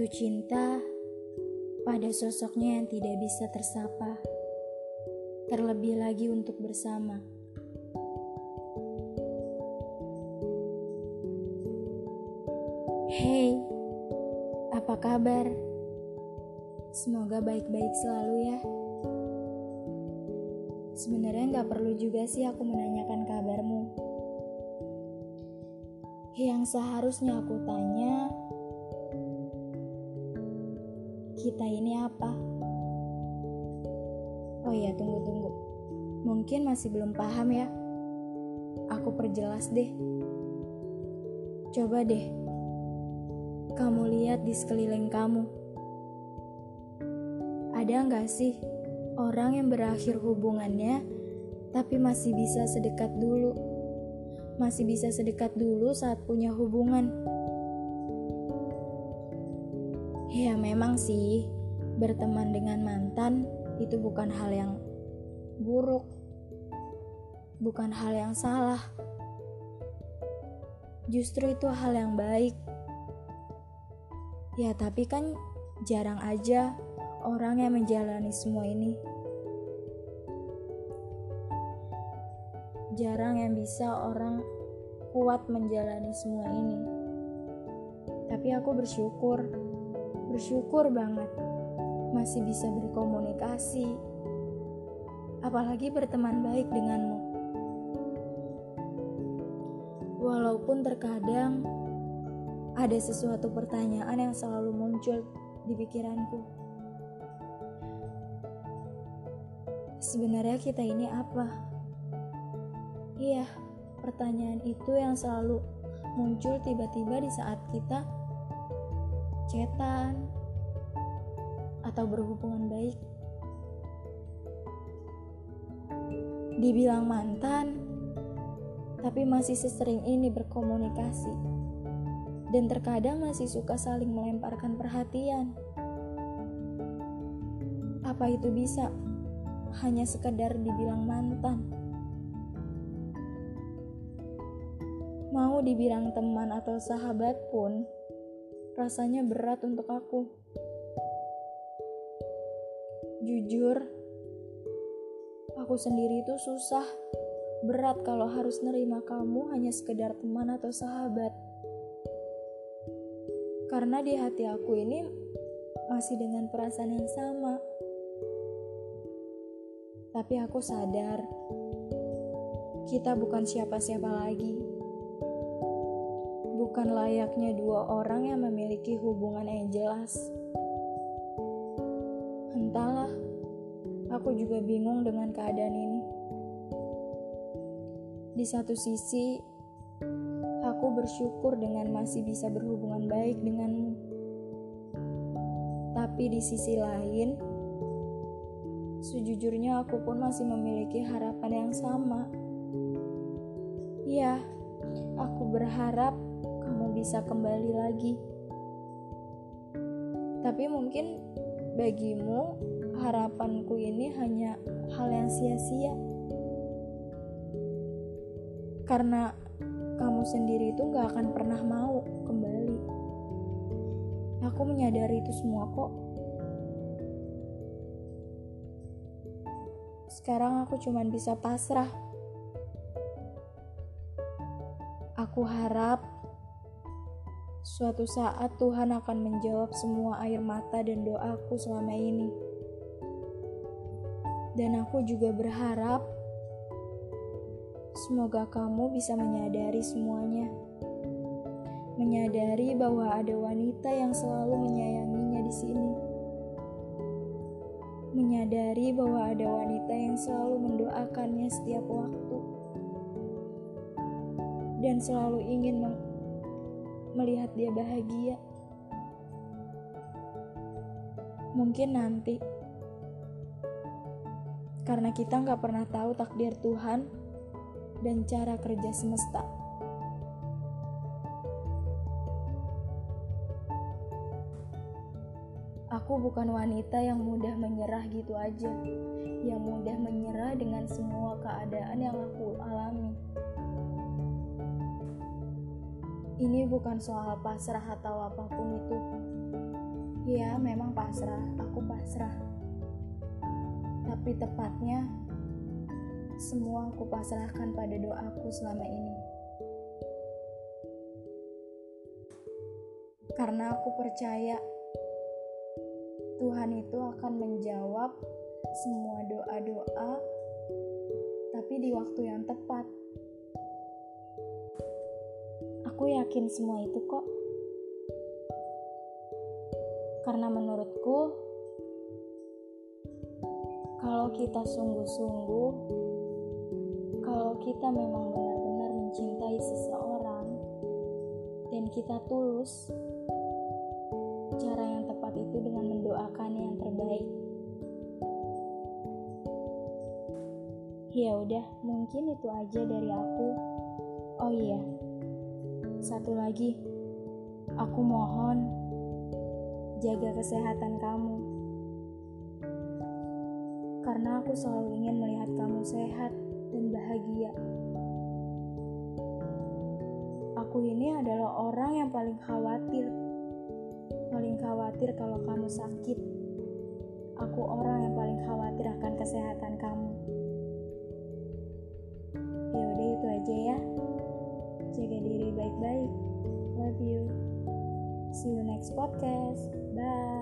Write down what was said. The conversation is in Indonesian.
Jatuh cinta pada sosoknya yang tidak bisa tersapa, terlebih lagi untuk bersama. Hey, apa kabar? Semoga baik-baik selalu ya. Sebenarnya nggak perlu juga sih aku menanyakan kabarmu. Yang seharusnya aku tanya, kita ini apa? Oh iya, tunggu-tunggu. Mungkin masih belum paham ya. Aku perjelas deh. Coba deh, kamu lihat di sekeliling kamu. Ada nggak sih orang yang berakhir hubungannya, tapi masih bisa sedekat dulu? Masih bisa sedekat dulu saat punya hubungan. Ya memang sih, berteman dengan mantan itu bukan hal yang buruk. Bukan hal yang salah. Justru itu hal yang baik. Ya tapi kan jarang aja orang yang menjalani semua ini. Jarang yang bisa orang kuat menjalani semua ini. Tapi aku bersyukur bersyukur banget masih bisa berkomunikasi, apalagi berteman baik denganmu. Walaupun terkadang ada sesuatu pertanyaan yang selalu muncul di pikiranku. Sebenarnya kita ini apa? Iya, pertanyaan itu yang selalu muncul tiba-tiba di saat kita cetan, atau berhubungan baik. Dibilang mantan, tapi masih sesering ini berkomunikasi. Dan terkadang masih suka saling melemparkan perhatian. Apa itu bisa hanya sekedar dibilang mantan? Mau dibilang teman atau sahabat pun, rasanya berat untuk aku. Jujur, aku sendiri itu susah, berat kalau harus nerima kamu hanya sekedar teman atau sahabat. Karena di hati aku ini masih dengan perasaan yang sama. Tapi aku sadar, kita bukan siapa-siapa lagi bukan layaknya dua orang yang memiliki hubungan yang jelas. Entahlah, aku juga bingung dengan keadaan ini. Di satu sisi, aku bersyukur dengan masih bisa berhubungan baik denganmu. Tapi di sisi lain, sejujurnya aku pun masih memiliki harapan yang sama. Ya, aku berharap bisa kembali lagi. Tapi mungkin bagimu harapanku ini hanya hal yang sia-sia. Karena kamu sendiri itu gak akan pernah mau kembali. Aku menyadari itu semua kok. Sekarang aku cuma bisa pasrah. Aku harap Suatu saat Tuhan akan menjawab semua air mata dan doaku selama ini. Dan aku juga berharap semoga kamu bisa menyadari semuanya. Menyadari bahwa ada wanita yang selalu menyayanginya di sini. Menyadari bahwa ada wanita yang selalu mendoakannya setiap waktu. Dan selalu ingin melihat dia bahagia. Mungkin nanti, karena kita nggak pernah tahu takdir Tuhan dan cara kerja semesta. Aku bukan wanita yang mudah menyerah gitu aja, yang mudah menyerah dengan semua keadaan yang aku alami. Ini bukan soal pasrah atau apa pun itu. Ya, memang pasrah, aku pasrah. Tapi tepatnya, semua aku pasrahkan pada doaku selama ini. Karena aku percaya Tuhan itu akan menjawab semua doa-doa, tapi di waktu yang tepat. Aku yakin semua itu kok. Karena menurutku, kalau kita sungguh-sungguh, kalau kita memang benar-benar mencintai seseorang, dan kita tulus, cara yang tepat itu dengan mendoakan yang terbaik. Ya udah, mungkin itu aja dari aku. Oh iya, satu lagi, aku mohon jaga kesehatan kamu. Karena aku selalu ingin melihat kamu sehat dan bahagia. Aku ini adalah orang yang paling khawatir. Paling khawatir kalau kamu sakit. Aku orang yang paling khawatir akan kesehatan kamu. Ya udah itu aja ya. Baik-baik. Love you. See you next podcast. Bye.